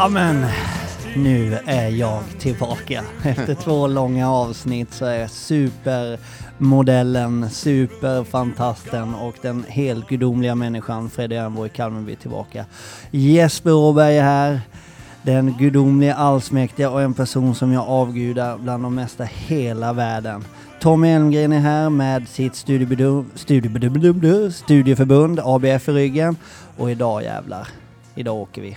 Ja men, nu är jag tillbaka. Efter två långa avsnitt så är supermodellen, superfantasten och den helt gudomliga människan Fredrik Ernborg Kalmarby tillbaka. Jesper Åberg är här. Den gudomliga allsmäktiga och en person som jag avgudar bland de mesta hela världen. Tommy Elmgren är här med sitt studieförbund ABF i ryggen. Och idag jävlar, idag åker vi.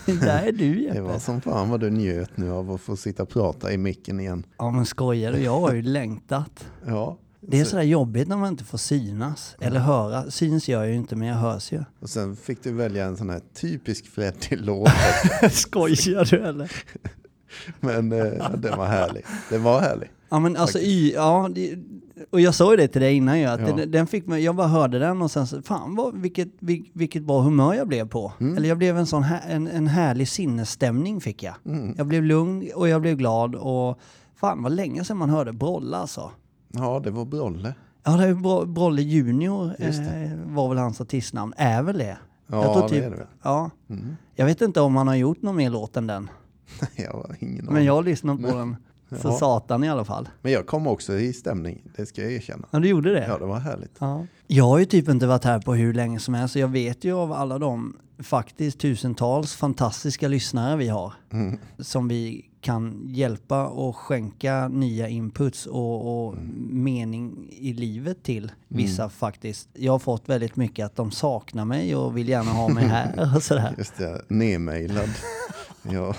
Där är du det Jeppe. var som fan vad du njöt nu av att få sitta och prata i micken igen. Ja men skojar du? Jag har ju längtat. Ja, Det är så, sådär jobbigt när man inte får synas. Eller höra. Syns gör jag ju inte men jag hörs ju. och sen fick du välja en sån här typisk Freddy-låt. skojar du eller? Men eh, den var härlig. Den var härlig. Ja men alltså y, ja, det, och jag sa ju det till dig innan ju, att Ja. den, den fick mig, jag bara hörde den och sen så, fan vad, vilket, vil- vilket bra humör jag blev på. Eller jag blev en sån här, en, en härlig sinnesstämning fick jag. Jag blev lugn och jag blev glad och fan vad länge sedan man hörde Brolla alltså. Ja, det var Brolle. Ja, det Bro- Brolle Junior eh, var väl hans artistnamn, är väl det? Ja, jag tror det typ, är det väl. Ja. Mm. Jag vet inte om han har gjort någon mer låt än den. Jag har ingen Men aning. jag har lyssnat på den för Ja. satan i alla fall. Men jag kom också i stämning, det ska jag erkänna. Ja, du gjorde det? Ja, det var härligt. Ja. Jag har ju typ inte varit här på hur länge som helst, så jag vet ju av alla de faktiskt tusentals fantastiska lyssnare vi har. Mm. Som vi kan hjälpa och skänka nya inputs och, och mening i livet till. Vissa faktiskt. Jag har fått väldigt mycket att de saknar mig och vill gärna ha mig här och sådär. Just det, nedmejlad. ja,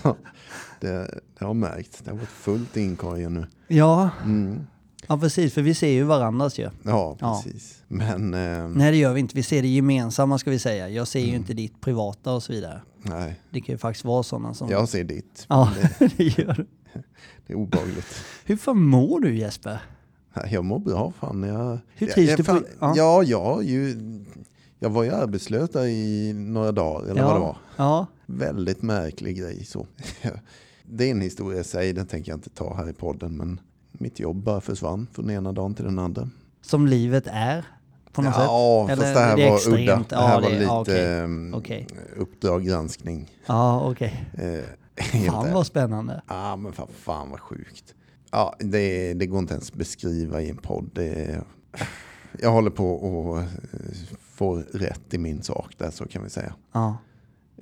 det, det har märkts. Det har varit fullt i inkorgen nu. Ja, Mm. ja precis, för vi ser ju varandras ju. Ja, Ja. precis. Men eh, Nej det gör vi inte, vi ser det gemensamma ska vi säga. Jag ser ju inte ditt privata och så vidare. nej, Det kan ju faktiskt vara sådana som... jag ser ditt. Ja, Det, det gör du. det är obehagligt. Hur fan mår du Jesper? Jag mår bra fan. Jag, Hur trivs jag, du på- fan, ja. ja. Ja, jag, ju, jag var ju arbetslös där i några dagar eller vad det var. Ja, Väldigt märklig grej så. Det är en historia i sig, den tänker jag inte ta här i podden. Men mitt jobb bara försvann från den ena dagen till den andra. som livet är på något ja, sätt? fast det här är var extremt? udda. Det Ja, här var det- lite ja, okej. ehm, Okej. Uppdrag granskning. Ja, okej. Eh, helt Fan vad spännande. Ja, men fan, fan vad sjukt. Ja, det, det går inte ens beskriva i en podd. Det, jag håller på att eh, få rätt i min sak där, så kan vi säga. Ja.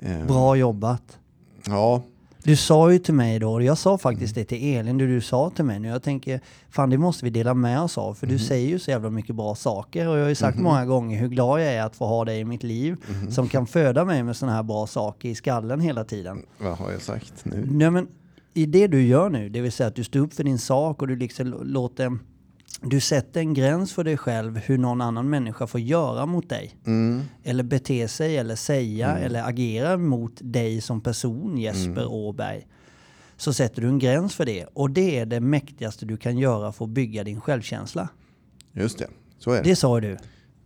Eh, Bra jobbat. Ja, Du sa ju till mig då, och jag sa faktiskt det till Elin, det du sa till mig nu. Jag tänker, fan det måste vi dela med oss av, för du säger ju så jävla mycket bra saker. Och jag har ju sagt många gånger hur glad jag är att få ha dig i mitt liv, som kan föda mig med sådana här bra saker i skallen hela tiden. vad har jag sagt nu? Nej, men i det du gör nu, det vill säga att du står upp för din sak och du liksom låter... Du sätter en gräns för dig själv hur någon annan människa får göra mot dig. Mm, Eller bete sig, eller säga, eller agera mot dig som person, Jesper Åberg. Så sätter du en gräns för det. Och det är det mäktigaste du kan göra för att bygga din självkänsla. just det, så är det. Det sa du.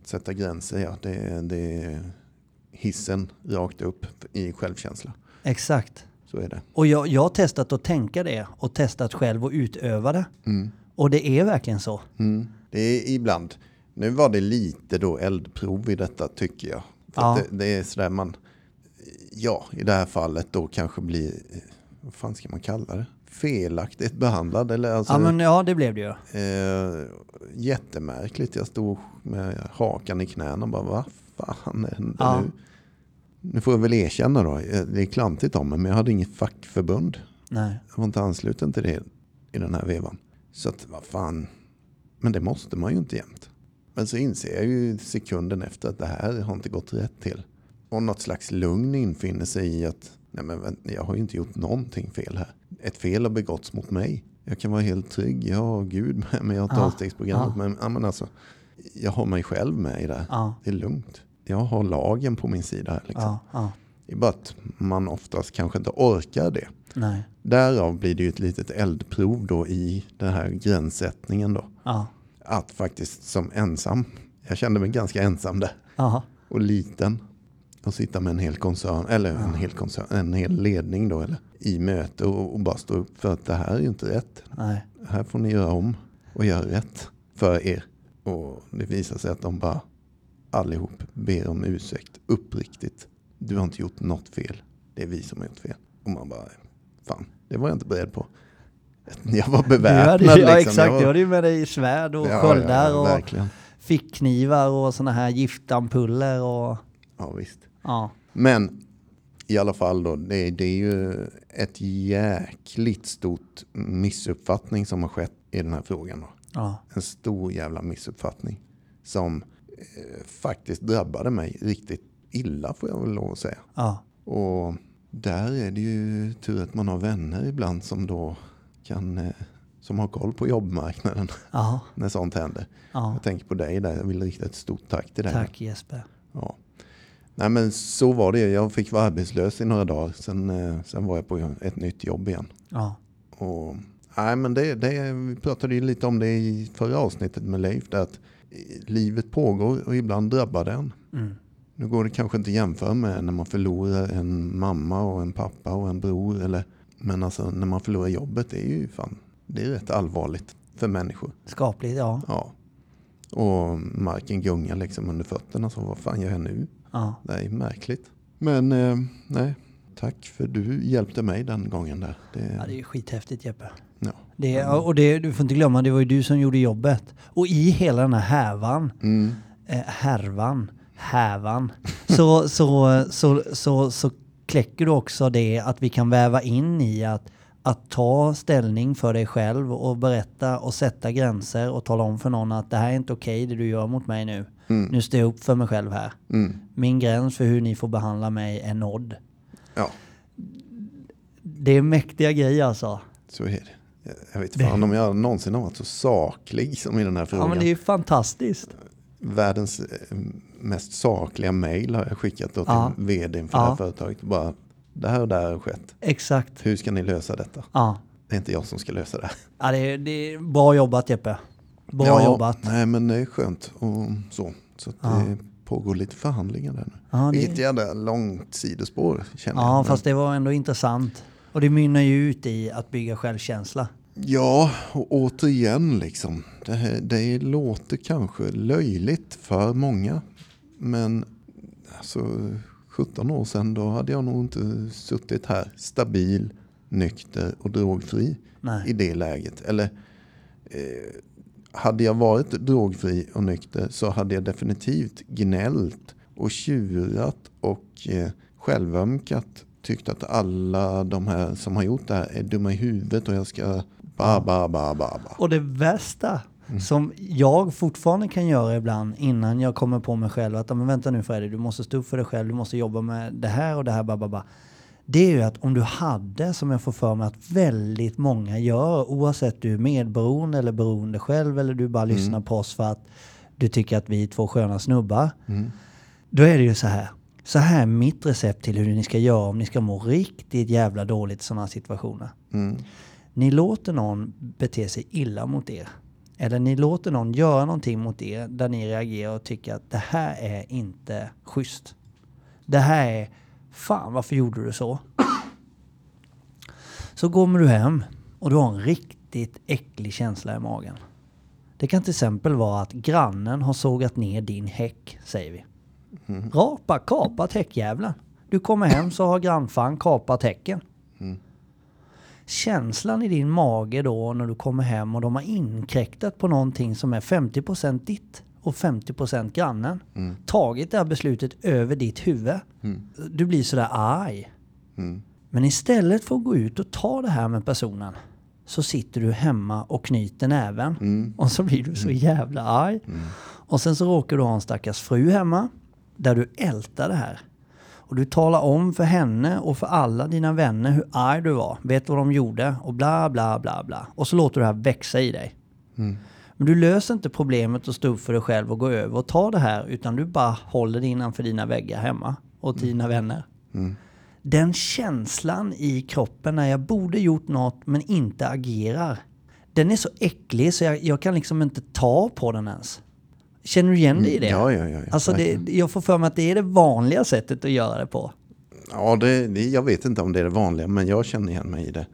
Sätta gränser, ja. Det, är- det är hissen rakt upp i självkänsla. Exakt. Så är det. Och jag, jag har testat att tänka det och testat själv att utöva det. Mm. Och det är verkligen så. Mm. Det är ibland. Nu var det lite då eldprov i detta tycker jag. Ja. det, det är sådär man, ja i det här fallet då kanske blir, vad fan ska man kalla det? Felaktigt behandlad eller alltså. Ja, men ja, det blev det ju. eh, jättemärkligt. Jag stod med hakan i knäna och bara vad fan händer Ja. nu? Nu får jag väl erkänna då, eh, det är klantigt om mig men jag hade inget fackförbund. Nej. Jag var inte ansluten till det i den här vevan. Så att vad fan, men det måste man ju inte jämt. Men så inser jag ju sekunden efter att det här har inte gått rätt till. Och något slags lugn infinner sig i att nej men jag har ju inte gjort någonting fel här. Ett fel har begåtts mot mig. Jag kan vara helt trygg, jag har Gud med mig, jag har Ja, tolvstegsprogrammet. ja. Men, ja, men alltså, jag har mig själv med i det. Ja, Det är lugnt. Jag har lagen på min sida. Liksom. ja, ja. Det är bara att man oftast kanske inte orkar det. Nej. Därav blir det ju ett litet eldprov då i den här gränssättningen då. Ja. Att faktiskt som ensam, jag kände mig ganska ensam där. Aha. Och liten. Och sitta med en hel koncern, eller en hel koncern, en hel ledning då. Eller, I möte och, och bara stå upp för att det här är ju inte rätt. Nej. Här får ni göra om och göra rätt för er. Och det visar sig att de bara allihop ber om ursäkt uppriktigt. Du har inte gjort något fel. Det är vi som har gjort fel. Och man bara, fan, det var jag inte beredd på. Jag var Du beväpnad hade, ju- ja liksom. exakt, Jag du var, hade ju med dig svärd och Ja, sköldar ja, och verkligen. fickknivar och sådana här giftampuller och Ja, visst. ja. Men i alla fall då, det, det är ju ett jäkligt stort missuppfattning som har skett i den här frågan. Då. Ja. En stor jävla missuppfattning som eh, faktiskt drabbade mig riktigt illa får jag väl lov att säga. Ja. Och där är det ju tur att man har vänner ibland som då kan, eh, som har koll på jobbmarknaden Ja. när sånt händer. Ja. Jag tänker på dig där, jag vill rikta ett stort tack till dig. Tack Jesper. Ja. Nej men så var det. Jag fick vara arbetslös i några dagar. Sen, eh, sen var jag på ett nytt jobb igen. Ja. Och, nej men det, det, vi pratade ju lite om det i förra avsnittet med Leif. Att eh, livet pågår och ibland drabbar det en. Mm. Nu går det kanske inte att jämföra med när man förlorar en mamma och en pappa och en bror. Eller, men alltså när man förlorar jobbet det är ju fan, det är rätt allvarligt för människor. Skapligt, ja. Ja. Och marken gungar liksom under fötterna. Så vad fan gör jag nu? ja. Det är märkligt. Men eh, nej, tack för du hjälpte mig den gången där. Det, Ja, det är ju skithäftigt Jeppe. ja. Det, och det, du får inte glömma, det var ju du som gjorde jobbet. Och i hela den här härvan, Mm, eh, härvan, hävan, så, så, så, så, så kläcker du också det att vi kan väva in i att, att ta ställning för dig själv och berätta och sätta gränser och tala om för någon att det här är inte okej det du gör mot mig nu. mm, Nu står jag upp för mig själv här. mm. Min gräns för hur ni får behandla mig är nådd. Ja, Det är mäktiga grejer alltså. så är det. Jag- vet fan om jag någonsin har varit så saklig som i den här Ja frågan. men det är ju fantastiskt. Världens eh, mest sakliga mail har jag skickat till Ja. vdn för det Ja. här företaget. Bara, det här och det här har skett. Exakt. Hur ska ni lösa detta? Ja. Det är inte jag som ska lösa det. Ja, det, är, det är bra jobbat Jeppe. Bra ja, jobbat. Nej men det är skönt och så. Så att Ja. det pågår lite förhandlingar där nu. Ja, Vilket det, jävla långt sidospår känner jag. ja fast det var ändå intressant. Och det mynnar ju ut i att bygga självkänsla. Ja, och återigen liksom. Det, här, det låter kanske löjligt för många. Men alltså 17 år sedan då hade jag nog inte suttit här stabil, nykter och drogfri i Nej. det läget. Eller eh, hade jag varit drogfri och nykter så hade jag definitivt gnällt och tjurat och eh, självömkat. Tyckt att alla de här som har gjort det här är dumma i huvudet och jag ska ba ba ba ba ba. Och det värsta Mm. som jag fortfarande kan göra ibland innan jag kommer på mig själv att "Ja, men vänta nu Fredrik, du måste stå upp för dig själv, du måste jobba med det här och det här. Ba, ba, ba. Det är ju att om du hade, som jag får för mig att väldigt många gör, oavsett du är medberoende eller beroende själv eller du bara lyssnar på oss för att du tycker att vi är två sköna snubbar. Mm. Då är det ju så här. Så här är mitt recept till hur ni ska göra om ni ska må riktigt jävla dåligt i sådana situationer. Mm. Ni låter någon bete sig illa mot er. Eller ni låter någon göra någonting mot er där ni reagerar och tycker att det här är inte schysst. Det här är, fan varför gjorde du så? Så kommer du hem och du har en riktigt äcklig känsla i magen. Det kan till exempel vara att grannen har sågat ner din häck, säger vi. Rapa, kapat häckjävlen. Du kommer hem så har grannfan kapat häcken. Känslan i din mage då när du kommer hem och de har inkräktat på någonting som är 50% ditt och 50% grannen. Tagit det här beslutet över ditt huvud. Du blir sådär arg. Mm. Men istället för att gå ut och ta det här med personen så sitter du hemma och knyter näven. Mm. Och så blir du så jävla arg. Och sen så råkar du ha en stackars fru hemma där du ältar det här. Och du talar om för henne och för alla dina vänner hur arg du var. Vet vad de gjorde och bla bla bla bla. Och så låter du det här växa i dig. Mm. Men du löser inte problemet att stå upp för dig själv och gå över och ta det här. Utan du bara håller det innanför dina väggar hemma och till dina vänner. Den känslan i kroppen när jag borde gjort något men inte agerar. Den är så äcklig så jag, jag kan liksom inte ta på den ens. Känner du igen dig i det? Ja, ja, ja. Alltså det, jag får för mig att det är det vanliga sättet att göra det på. ja det, det, jag vet inte om det är det vanliga, men jag känner igen mig i det.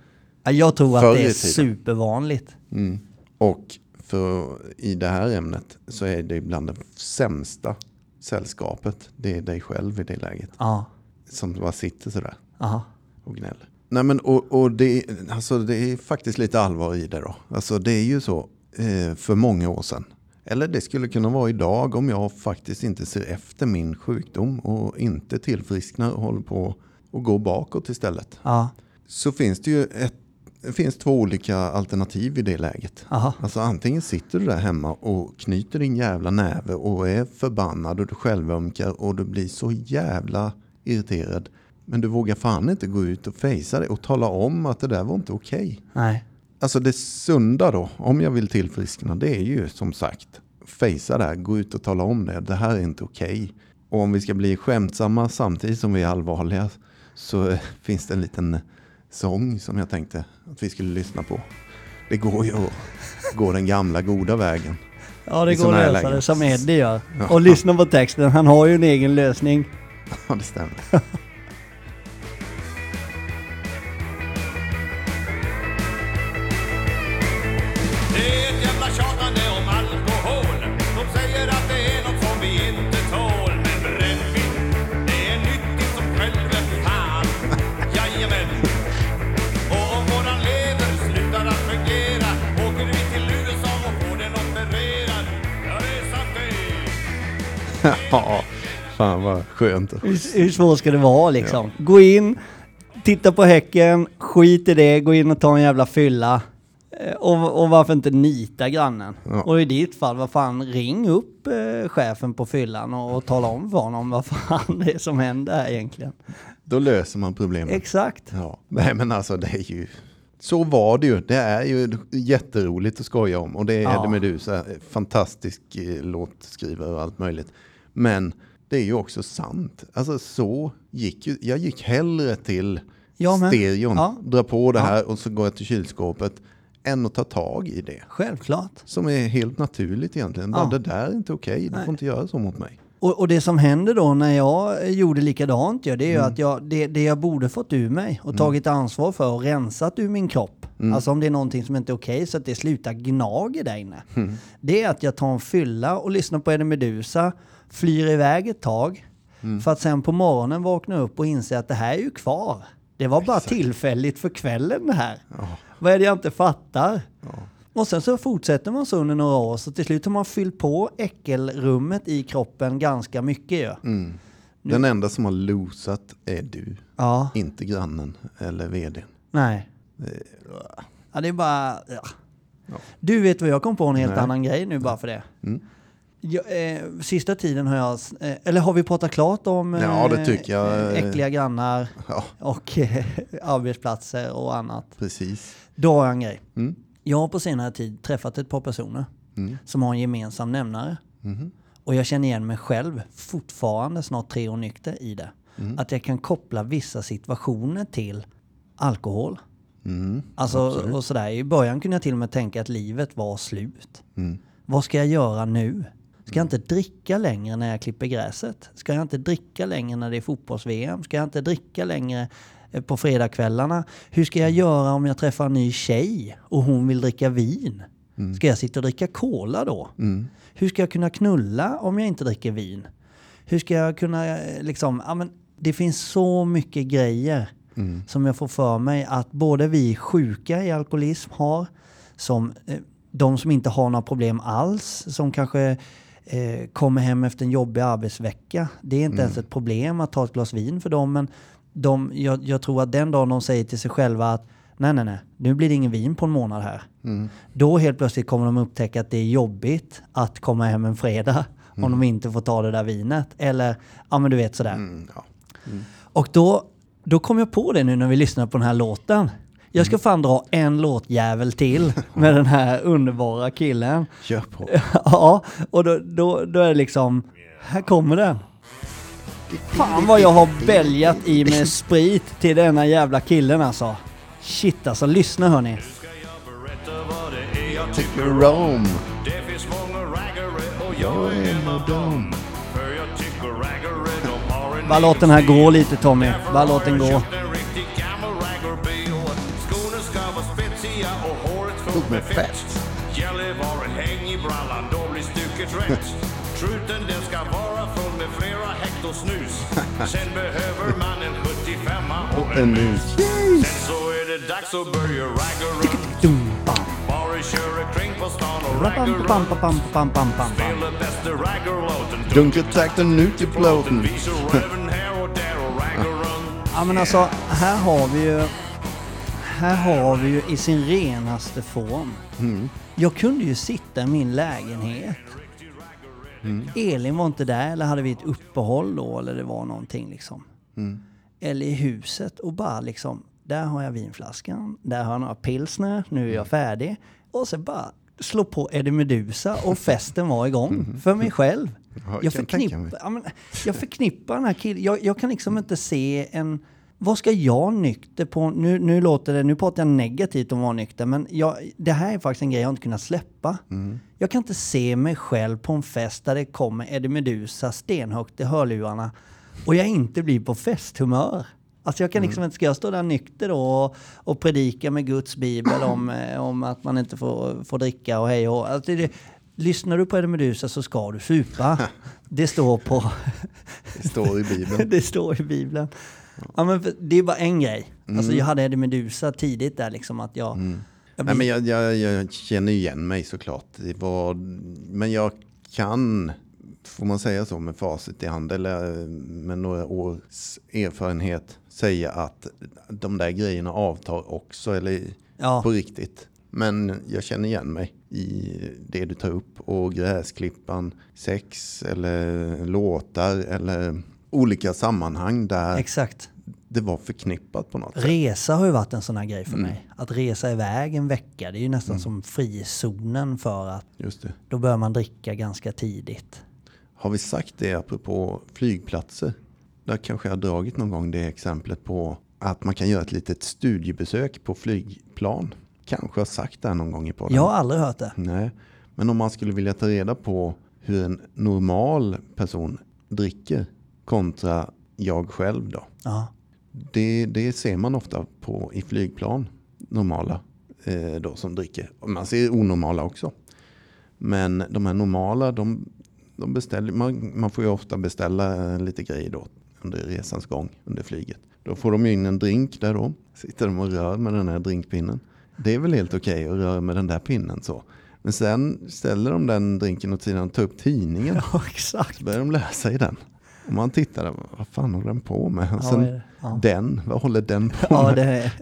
Ja, Jag tror att det är supervanligt. Mm. Och för i det här ämnet så är det ibland det sämsta sällskapet. Det är dig själv i det läget. Ja, Som bara sitter sådär aha. och gnäller. Nej men och, och det, alltså det är faktiskt lite allvar i det då. Alltså det är ju så eh, för många år sedan. Eller det skulle kunna vara idag om jag faktiskt inte ser efter min sjukdom och inte tillfrisknar och håller på och går bakåt istället. Ja, Så finns det ju ett, finns två olika alternativ i det läget. aha. Alltså antingen sitter du där hemma och knyter din jävla näve och är förbannad och du självömkar och du blir så jävla irriterad. Men du vågar fan inte gå ut och fejsa det och tala om att det där var inte okej. Nej. Alltså det sunda då, om jag vill tillfriskna, det är ju som sagt fejsa det här, gå ut och tala om det. Det här är inte okej. Och om vi ska bli skämtsamma samtidigt som vi är allvarliga så finns det en liten sång som jag tänkte att vi skulle lyssna på. Det går ju att gå den gamla goda vägen. Ja, det går att lösa det som Eddie gör. Ja. Och lyssna på texten, han har ju en egen lösning. Ja, det stämmer. vad skönt. Hur, hur svårt ska det vara liksom? Gå in, titta på Häcken, skit i det, gå in och ta en jävla fylla. Eh, Och, och varför inte nita grannen? Ja. Och i ditt fall, vad fan, ring upp eh, chefen på fyllan och, och tala om för honom vad fan det är som händer här egentligen. Då löser man problemet. Exakt. Ja, nej men alltså det är ju... Så var det ju. Det är ju jätteroligt att skoja om. Och det är Ja. Eddie Meduza, fantastisk eh, låtskrivare och allt möjligt. Men det är ju också sant. Alltså så gick ju... Jag gick hellre till Ja, men- stereon, ja. dra på det Ja. här och så går jag till kylskåpet. Än att ta tag i det. Självklart. Som är helt naturligt egentligen. Ja. det där är inte okej. Du Nej. får inte göra så mot mig. Och, och det som hände då när jag gjorde likadant, ja, det är ju Mm. att jag, det, det jag borde fått ur mig och tagit ansvar för och rensat ur min kropp. Mm. Alltså om det är någonting som inte är okej så att det slutar gnager där inne. Mm. Det är att jag tar en fylla och lyssnar på Eddie Meduza, flyr iväg ett tag. Mm. För att sen på morgonen vakna upp och inse att det här är ju kvar. Det var bara tillfälligt för kvällen det här. Vad är det jag inte fattar? Och sen så fortsätter man så under några år så till slut har man fyllt på äckelrummet i kroppen ganska mycket ju. Mm. Den enda som har losat är du. Ja, Inte grannen eller vdn. nej. Ja, det är bara... Ja. Du vet vad jag kom på en helt Nej. annan grej nu bara för det. Mm. Jag, eh, sista tiden har jag... Eh, eller har vi pratat klart om eh, Ja, det tycker jag. eh, äckliga grannar Ja, och eh, arbetsplatser och annat? precis. Då har jag en grej. Mm. Jag har på senare tid träffat ett par personer Mm. som har en gemensam nämnare. Mhm. Och jag känner igen mig själv, fortfarande snart tre år nykter i det. Mm. Att jag kan koppla vissa situationer till alkohol. Mm. Alltså, Absolut. och sådär. I början kunde jag till och med tänka att livet var slut. Mm. Vad ska jag göra nu? Ska jag inte dricka längre när jag klipper gräset? Ska jag inte dricka längre när det är fotbolls-VM? Ska jag inte dricka längre eh, på fredagskvällarna? Hur ska jag göra om jag träffar en ny tjej och hon vill dricka vin? Ska jag sitta och dricka cola då? Mm. Hur ska jag kunna knulla om jag inte dricker vin? Hur ska jag kunna eh, liksom, ja men det finns så mycket grejer Mm. som jag får för mig att både vi sjuka i alkoholism har, som eh, de som inte har några problem alls, som kanske eh, kommer hem efter en jobbig arbetsvecka. Det är inte ens ett problem att ta ett glas vin för dem, men de, jag, jag tror att den dagen de säger till sig själva att nej, nej, nej, nu blir det ingen vin på en månad här. Mm. Då helt plötsligt kommer de upptäcka att det är jobbigt att komma hem en fredag om de inte får ta det där vinet. Eller, ja men du vet sådär. Mm. Ja. Och då, då kom jag på det nu när vi lyssnar på den här låten. Jag ska fan dra en låtjävel till med den här underbara killen. Kör på. Ja, och då, då, då är det liksom, här kommer den. Fan vad jag har bälgat i med sprit till denna jävla killen alltså. Shit alltså, lyssna hörni. Jag tycker om. Det finns många raggare och Jag är en av dem. För jag tycker raggare de har en Bara låt den här gå lite Tommy. Bara låt den gå. Fullt med fett. Gällivare häng i brallan, då blir stycket rätt. Truten den ska vara full med flera hekto snus. Sen behöver man en 75 och en mus. Sen så är det dags att börja ragga runt. Bara köra kring på stan och ragga runt. Spela bästa raggarlåten. Dunkertakten ut i plåten. Visar röven här och där och raggar runt. Ja men alltså, här har vi ju... Här har vi ju i sin renaste form. Jag kunde ju sitta i min lägenhet. Elin var inte där, eller hade vi ett uppehåll då, eller det var någonting liksom. Eller i huset och bara liksom, där har jag vinflaskan, där har jag några pilsner, nu är jag färdig. Och så bara slå på Eddie Meduza och festen var igång för mig själv. Ja, jag Jag förknippar, men, jag förknippar den här killen, jag, jag kan liksom inte se en... Vad ska jag nykter på? Nu, nu låter det, nu pratar jag negativt om att vara nykter, men jag, det här är faktiskt en grej jag inte kunnat släppa. Jag kan inte se mig själv på en fest där det kommer Eddie Meduza stenhögt i hörlurarna och jag inte blir på festhumör. Alltså jag kan liksom inte, ska jag stå där nykter då och, och predika med Guds bibel om, eh, om att man inte får, får dricka och hej och alltså det, Lyssnar du på Eddie Meduza så ska du supa. Det står på... Det står i Bibeln. det står i Bibeln. Ja, men det är bara en grej. Mm. Alltså jag hade Eddie Meduza tidigt där liksom att jag... jag Nej, blir- men jag, jag, jag känner igen mig såklart. Det var, men jag kan, får man säga så med facit i hand eller med några års erfarenhet, säga att de där grejerna avtar också, eller Ja. på riktigt. Men jag känner igen mig i det du tar upp och gräsklippan, sex eller låtar eller olika sammanhang där Exakt. det var förknippat på något sätt. Resa har ju varit en sån här grej för Mm. mig. Att resa iväg en vecka, det är ju nästan som frizonen för att Just det. då börjar man dricka ganska tidigt. Har vi sagt det apropå flygplatser? Där kanske jag har dragit någon gång det exemplet på att man kan göra ett litet studiebesök på flygplan. Kanske har sagt det här någon gång i podden. Jag har aldrig hört det. Nej, men om man skulle vilja ta reda på hur en normal person dricker kontra jag själv då. Ja. Det, det ser man ofta på i flygplan, normala eh, då som dricker. Man ser onormala också. Men de här normala, de, de beställer, man, man får ju ofta beställa eh, lite grejer då under resans gång, under flyget. Då får de ju in en drink där då. Sitter de och rör med den här drinkpinnen. Det är väl helt okej att röra med den där pinnen så. Men sen ställer de den drinken åt sidan och tar upp tidningen. ja, exakt. Så börjar de läsa i den. Och man tittar vad fan håller den på med? Och Ja, sen det? Ja. den, vad håller den på Ja, med? det är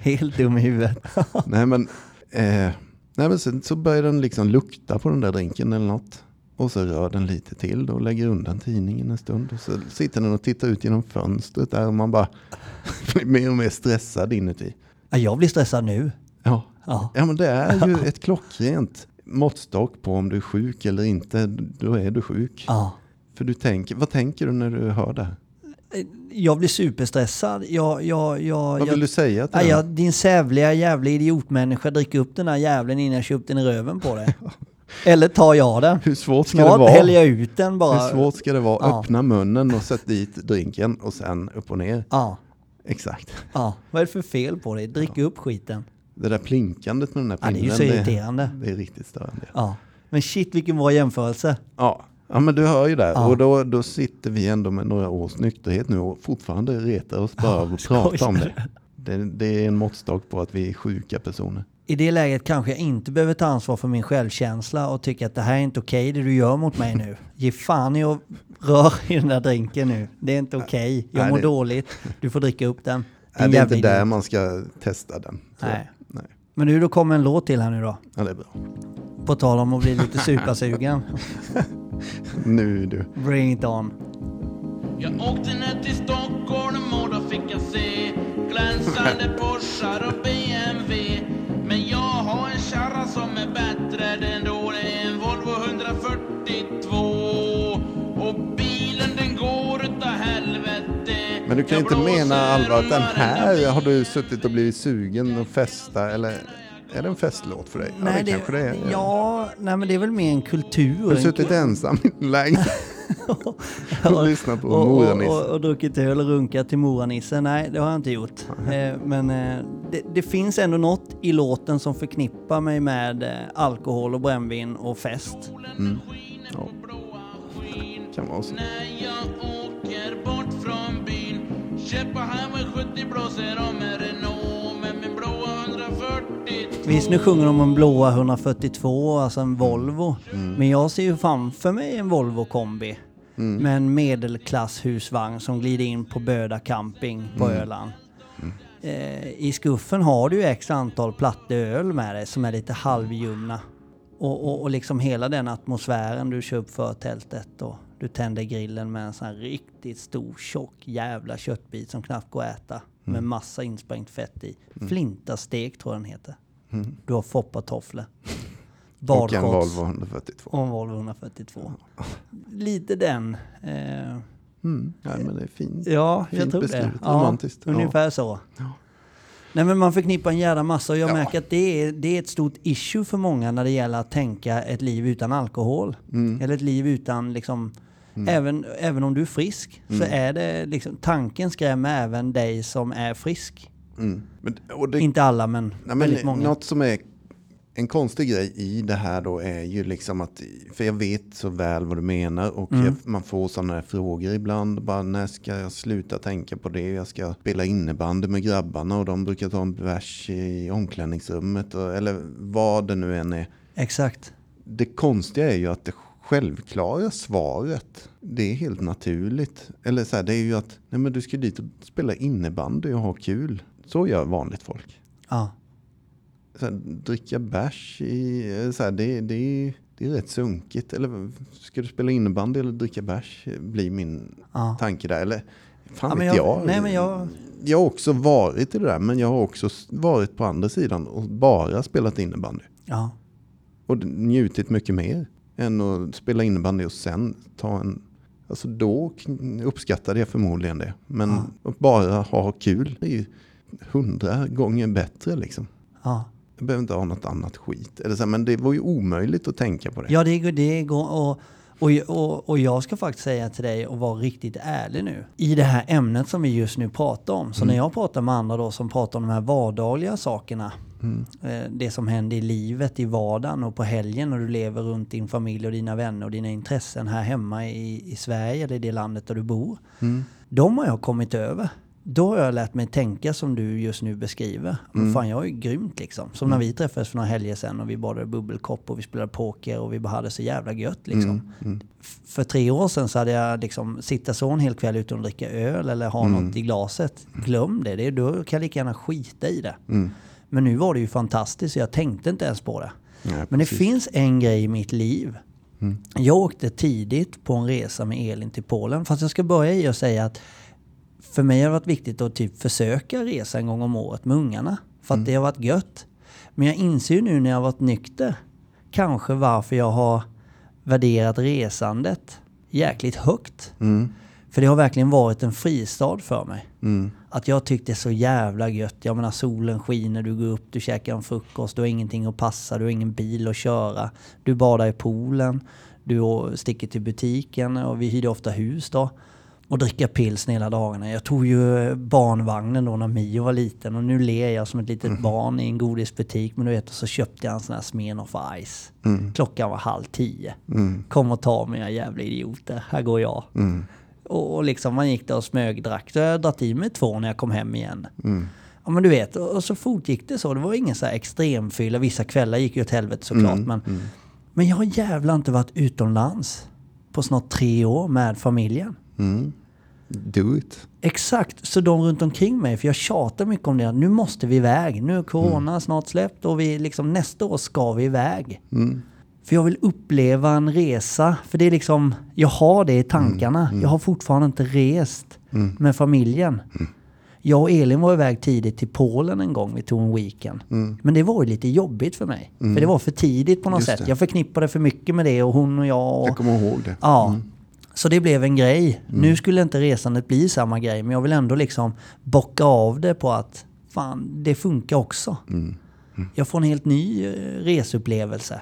helt dum i huvudet. Nej men, eh, nej, men sen så börjar den liksom lukta på den där drinken eller något. Och så rör den lite till då och lägger undan tidningen en stund. Och så sitter den och tittar ut genom fönstret där och man bara blir mer och mer stressad inuti. Ja, jag blir stressad nu. Ja, Ja. ja men det är ju ett klockrent måttstock på om du är sjuk eller inte. Då är du sjuk. Ja. För du tänker, vad tänker du när du hör det? Jag blir superstressad. Jag, jag, jag, Vad jag, vill du säga till Ja, jag, din sävliga jävla idiotmänniska, drick upp den här jävlen innan jag köpt den i röven på dig. Eller tar jag den? Hur svårt ska det Snart vara? häller jag ut den bara. Hur svårt ska det vara? Ja. Öppna munnen och sätt dit drinken och sen upp och ner. Ja, Exakt. ja. Vad är det för fel på dig? Drick upp skiten. Det där plinkandet med den där Ja, det är pinnen. ju så irriterande. Det, är riktigt störande. Ja. Men shit vilken bra jämförelse. Ja. Ja, men du hör ju där. Ja. Och då, då sitter vi ändå med några års nykterhet nu och fortfarande retar oss bara av att prata om det. det. Det är en måttstock på att vi är sjuka personer. I det läget kanske jag inte behöver ta ansvar för min självkänsla och tycka att det här är inte okej det du gör mot mig nu. Ge fan i att rör i den där drinken nu. Det är inte okej. Jag Nej, mår det- dåligt. Du får dricka upp den. Din det är inte där man ska testa den. jag. Nej. Nej. Men nu då kommer en låt till här nu då. Ja, det är bra. På tal om att bli lite supersugen. Nu du. Bring it on. Jag åkte ner till Stockholm och då fick jag se glänsande Porschar och BMW. Men jag har en kärra som är bättre, den då det är en Volvo 142. Och bilen den går utav helvete Men du kan ju inte mena allvar att den här har du suttit och blivit sugen att festa eller är det en festlåt för dig? ja, det, kanske det är. Ja, nej men det är väl mer en kultur. Har du en suttit kul- ensam i lägenhet och lyssnat på och, och, Moranis? och, och druckit öl och runkat till Moranisse? Nej, det har jag inte gjort. Eh, men eh, det, det finns ändå något i låten som förknippar mig med eh, alkohol och brännvin och fest. Ja. Kan vara så. När jag åker bort från byn en 70 blåser om en Renault Visst, nu sjunger de om blåa 142, alltså en Volvo. Men jag ser ju framför mig en Volvo kombi. Med en medelklasshusvagn som glider in på Böda camping på Öland. Eh, I skuffen har du ju x antal plattor öl med dig som är lite halvljumna. Och, och, och liksom hela den atmosfären du kör upp för tältet och du tänder grillen med en sån här riktigt stor tjock jävla köttbit som knappt går att äta. Med massa insprängt fett i. Flintastek tror jag den heter. Du har foppatofflor. Och en. Volvo 142. Och en Volvo 142. Lite den. Eh, Mm. Ja, men det är fint. ja, jag Fint tror det. beskrivet. Ja, Romantiskt. Ja. ungefär så. Nej men man förknippar en jävla massa och jag Ja. märker att det är, det är ett stort issue för många när det gäller att tänka ett liv utan alkohol. Mm. Eller ett liv utan liksom, även, även om du är frisk Mm. så är det liksom, tanken skrämmer även dig som är frisk. Mm. Men, det, Inte alla men, Nej, men väldigt många. Något som är en konstig grej i det här då är ju liksom att, för jag vet så väl vad du menar och Mm. jag, man får sådana här frågor ibland, bara när ska jag sluta tänka på det? Jag ska spela innebandy med grabbarna och de brukar ta en bärs i omklädningsrummet och, eller vad det nu än är. Exakt. Det konstiga är ju att det självklara svaret, det är helt naturligt. Eller så här, det är ju att nej men du ska dit och spela innebandy och ha kul. Så gör vanligt folk Ja. så här, dricka bärs i, så här, det, det, är- det är rätt sunkigt. Eller ska du spela innebandy eller dricka bärs? Blir min Ja. tanke där. Eller fan Ja, vet jag- jag. nej, men jag- jag har också varit i det där. Men jag har också varit på andra sidan och bara spelat innebandy. Ja. Och njutit mycket mer än att spela innebandy och sen ta en... Alltså då uppskattade jag förmodligen det. Men att bara ha kul är ju hundra gånger bättre liksom. Ja. Jag behöver inte ha något annat skit. Eller så, men det var ju omöjligt att tänka på det. Ja, det. Det går och, och, och, och jag ska faktiskt säga till dig och vara riktigt ärlig nu. I det här ämnet som vi just nu pratar om. Så när jag pratar med andra då som pratar om de här vardagliga sakerna. Eh, det som händer i livet, i vardagen och på helgen när du lever runt din familj och dina vänner och dina intressen här hemma i, i Sverige eller i det landet där du bor. De har jag kommit över. Då har jag lärt mig tänka som du just nu beskriver. Men fan, jag är ju grymt liksom. Som när vi träffades för några helger sedan och vi badade bubbelkopp och vi spelade poker och vi bara hade så jävla gött liksom. F- För tre år sedan så hade jag liksom sitta så en hel kväll utan att dricka öl eller ha något i glaset. Glöm det, det då kan jag lika gärna skita i det. Men nu var det ju fantastiskt så jag tänkte inte ens på det. Nej, Men det finns en grej i mitt liv. Jag åkte tidigt på en resa med Elin till Polen. Fast jag ska börja i att säga att för mig har det varit viktigt att typ försöka resa en gång om året med ungarna. För att det har varit gött. Men jag inser ju nu när jag har varit nykter kanske varför jag har värderat resandet jäkligt högt. För det har verkligen varit en fristad för mig. Att jag tyckte det är så jävla gött. Jag menar solen skiner, du går upp, du käkar en frukost, du har ingenting att passa, du har ingen bil att köra. Du badar i poolen, du sticker till butiken och vi hyrde ofta hus då. Och dricka pilsner hela dagarna. Jag tog ju barnvagnen då när Mio var liten och nu ler jag som ett litet barn i en godisbutik. Men du vet, och så köpte jag en sån här Smirnoff Ice. Klockan var halv tio. Kom och ta mig, era jävla idioter. Här går jag. Och, och liksom man gick där och smögdrack. Så jag dratt i mig två när jag kom hem igen. Ja men du vet, och, och så fortgick det så. Det var ingen så här extremfylla. Vissa kvällar gick ju åt helvete såklart. Men, men jag har jävla inte varit utomlands på snart tre år med familjen. Do it. Exakt, så de runt omkring mig, för jag tjatar mycket om det, nu måste vi iväg. Nu är corona snart släppt och vi liksom, nästa år ska vi iväg. För jag vill uppleva en resa, för det är liksom, jag har det i tankarna. Jag har fortfarande inte rest med familjen. Jag och Elin var iväg tidigt till Polen en gång, vi tog en weekend. Men det var ju lite jobbigt för mig. För det var för tidigt på något Just sätt. det. Jag förknippade för mycket med det och hon och jag. Och, Jag kommer ihåg det. Ja. Så det blev en grej. Nu skulle inte resandet bli samma grej, men jag vill ändå liksom bocka av det på att fan, det funkar också. Jag får en helt ny eh, reseupplevelse.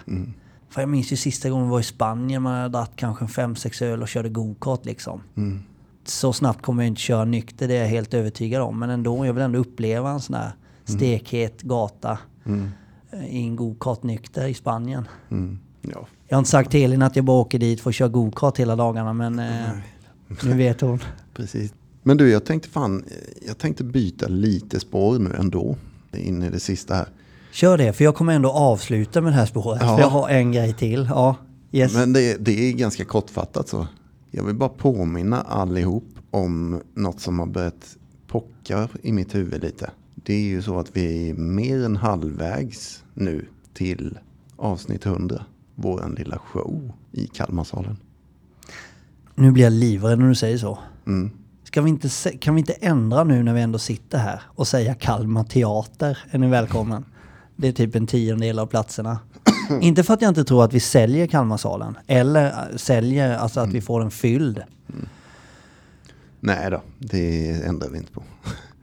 För jag minns ju sista gången vi var i Spanien, man hade dratt kanske en fem sex öl och körde go-kart liksom. Så snabbt kommer jag inte köra nykter, det är jag helt övertygad om. Men ändå, jag vill ändå uppleva en sån här stekhet gata eh, i en go-kart nykter i Spanien. Mm. Ja. Jag har inte sagt till Elin att jag bara åker dit för att köra go-kart hela dagarna, men eh, nu vet hon. Precis. Men du, jag tänkte fan, jag tänkte byta lite spår nu ändå. In i det sista här. Kör det, för jag kommer ändå avsluta med det här spåret. Ja. För jag har en grej till. Ja, yes. Men det, det är ganska kortfattat så. Jag vill bara påminna allihop om något som har börjat pocka i mitt huvud lite. Det är ju så att vi är mer än halvvägs nu till avsnitt 100. Våran lilla show i Kalmarsalen. Nu blir jag livrädd när du säger så. Mm. Ska vi inte, kan vi inte ändra nu när vi ändå sitter här och säga Kalmar Teater är ni välkommen? Det är typ en tiondel av platserna. inte för att jag inte tror att vi säljer Kalmarsalen. Eller äh, säljer, alltså att vi får den fylld. Nej då, det ändrar vi inte på.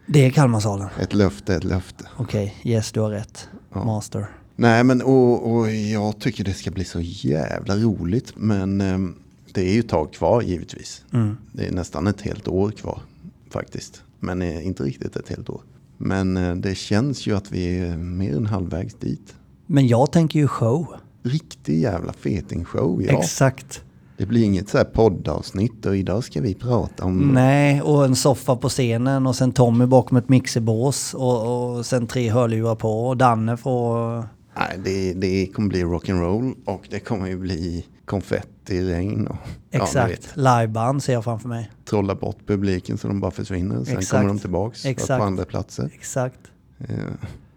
Det är Kalmarsalen. Ett löfte ett löfte. Okej, yes du har rätt. Ja. Master. Nej men och, och jag tycker det ska bli så jävla roligt. Men ehm, det är ju ett tag kvar givetvis. Mm. Det är nästan ett helt år kvar faktiskt. Men eh, inte riktigt ett helt år. Men eh, det känns ju att vi är mer än halvvägs dit. Men jag tänker ju show. Riktig jävla fetingshow ja. Exakt. Det blir inget så här poddavsnitt och idag ska vi prata om... Nej, och en soffa på scenen och sen Tommy bakom ett mixerbås och, och sen tre hörlurar på och Danne får... Nej, det, det kommer bli rock'n'roll och det kommer ju bli konfetti, regn och... Ja, Exakt. vet. Liveband ser jag framför mig. trolla bort publiken så de bara försvinner. Sen Exakt. kommer de tillbaks Exakt. på andra platser. Exakt. Eh,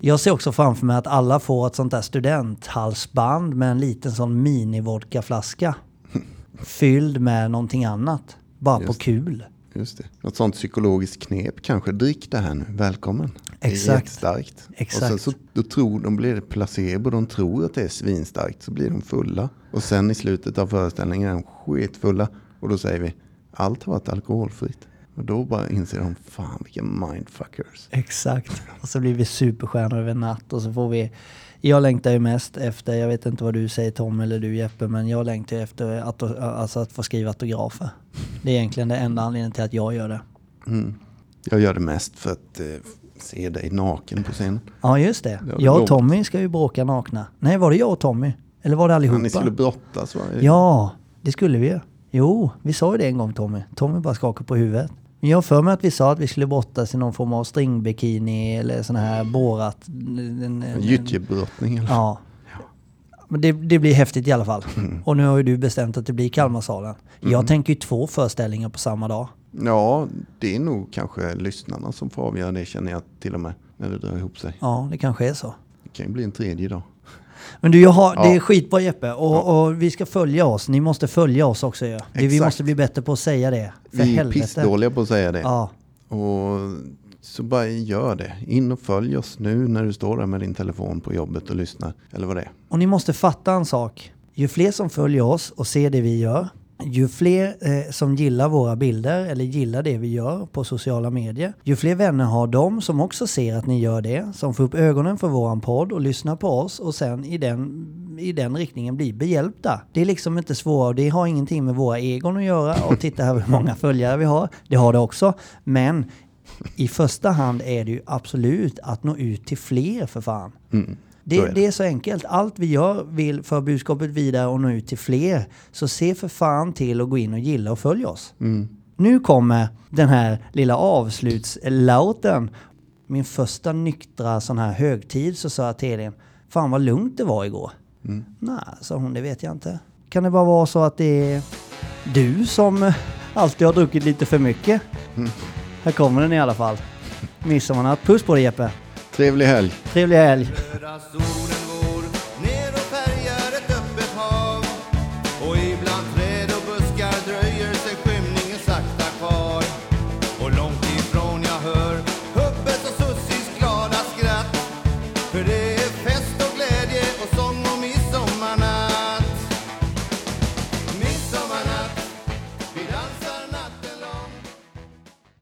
Jag ser också framför mig att alla får ett sånt där studenthalsband med en liten sån mini-vodkaflaska. Fylld med någonting annat. Bara på Just. kul. just det. Något sånt psykologiskt knep kanske. Drick det här nu, välkommen. Exakt. jättestarkt. Exakt. Och sen så då tror de blir det placebo. De tror att det är svinstarkt. Så blir de fulla. Och sen i slutet av föreställningen är de skitfulla. Och då säger vi allt har varit alkoholfritt. Och då bara inser de fan vilka mindfuckers. Exakt. Och så blir vi superstjärnor över natt och så får vi... Jag längtar ju mest efter, jag vet inte vad du säger Tom eller du Jeppe, men jag längtar ju efter att, alltså att få skriva autografer. Det är egentligen det enda anledningen till att jag gör det. Mm. Jag gör det mest för att eh, se dig naken på scen. Ja just det. Ja, det Jag och. Tommy ska ju bråka nakna. Nej var det jag och Tommy? Eller var det allihopa? Ni skulle brottas va? Ja, det skulle vi ju. Jo, vi sa ju det en gång Tommy. Tommy bara skakade på huvudet. Men jag för mig att vi sa att vi skulle brottas i någon form av stringbikini eller sån här borat... Gyttjebrottning eller? Ja. Men det, det blir häftigt i alla fall. Mm. Och nu har ju du bestämt att det blir Kalmarsalen. Jag tänker ju två föreställningar på samma dag. Ja, det är nog kanske lyssnarna som får avgöra det känner jag till och med. När det drar ihop sig. Ja, det kanske är så. Det kan ju bli en tredje dag. Men du, har, det Ja. är skitbra Jeppe. Och, och vi ska följa oss. Ni måste följa oss också ju. Vi måste bli bättre på att säga det. För Vi är helvete. pissdåliga på att säga det. Ja, Och så bara gör det. In och följ oss nu när du står där med din telefon på jobbet och lyssnar. Eller vad det är. Och ni måste fatta en sak. Ju fler som följer oss och ser det vi gör, ju fler eh, som gillar våra bilder eller gillar det vi gör på sociala medier, ju fler vänner har de som också ser att ni gör det, som får upp ögonen för våran podd och lyssnar på oss och sen i den, i den riktningen blir behjälpta. Det är liksom inte svårare, det har ingenting med våra egon att göra och titta här hur många följare vi har. Det har det också, men i första hand är det ju absolut att nå ut till fler för fan. Mm. Det, är det. är så enkelt. Allt vi gör vill för budskapet vidare och nå ut till fler. Så se för fan till att gå in och gilla och följa oss. Mm. Nu kommer den här lilla avslutslauten. Min första nyktra sån här högtid så sa jag till Elin, fan vad lugnt det var igår. Mm. Nej, sa hon, det vet jag inte. Kan det bara vara så att det är du som alltid har druckit lite för mycket? Mm. Här kommer den i alla fall. Midsommarnatt. Puss på dig Jeppe. Trevlig helg. Trevlig helg.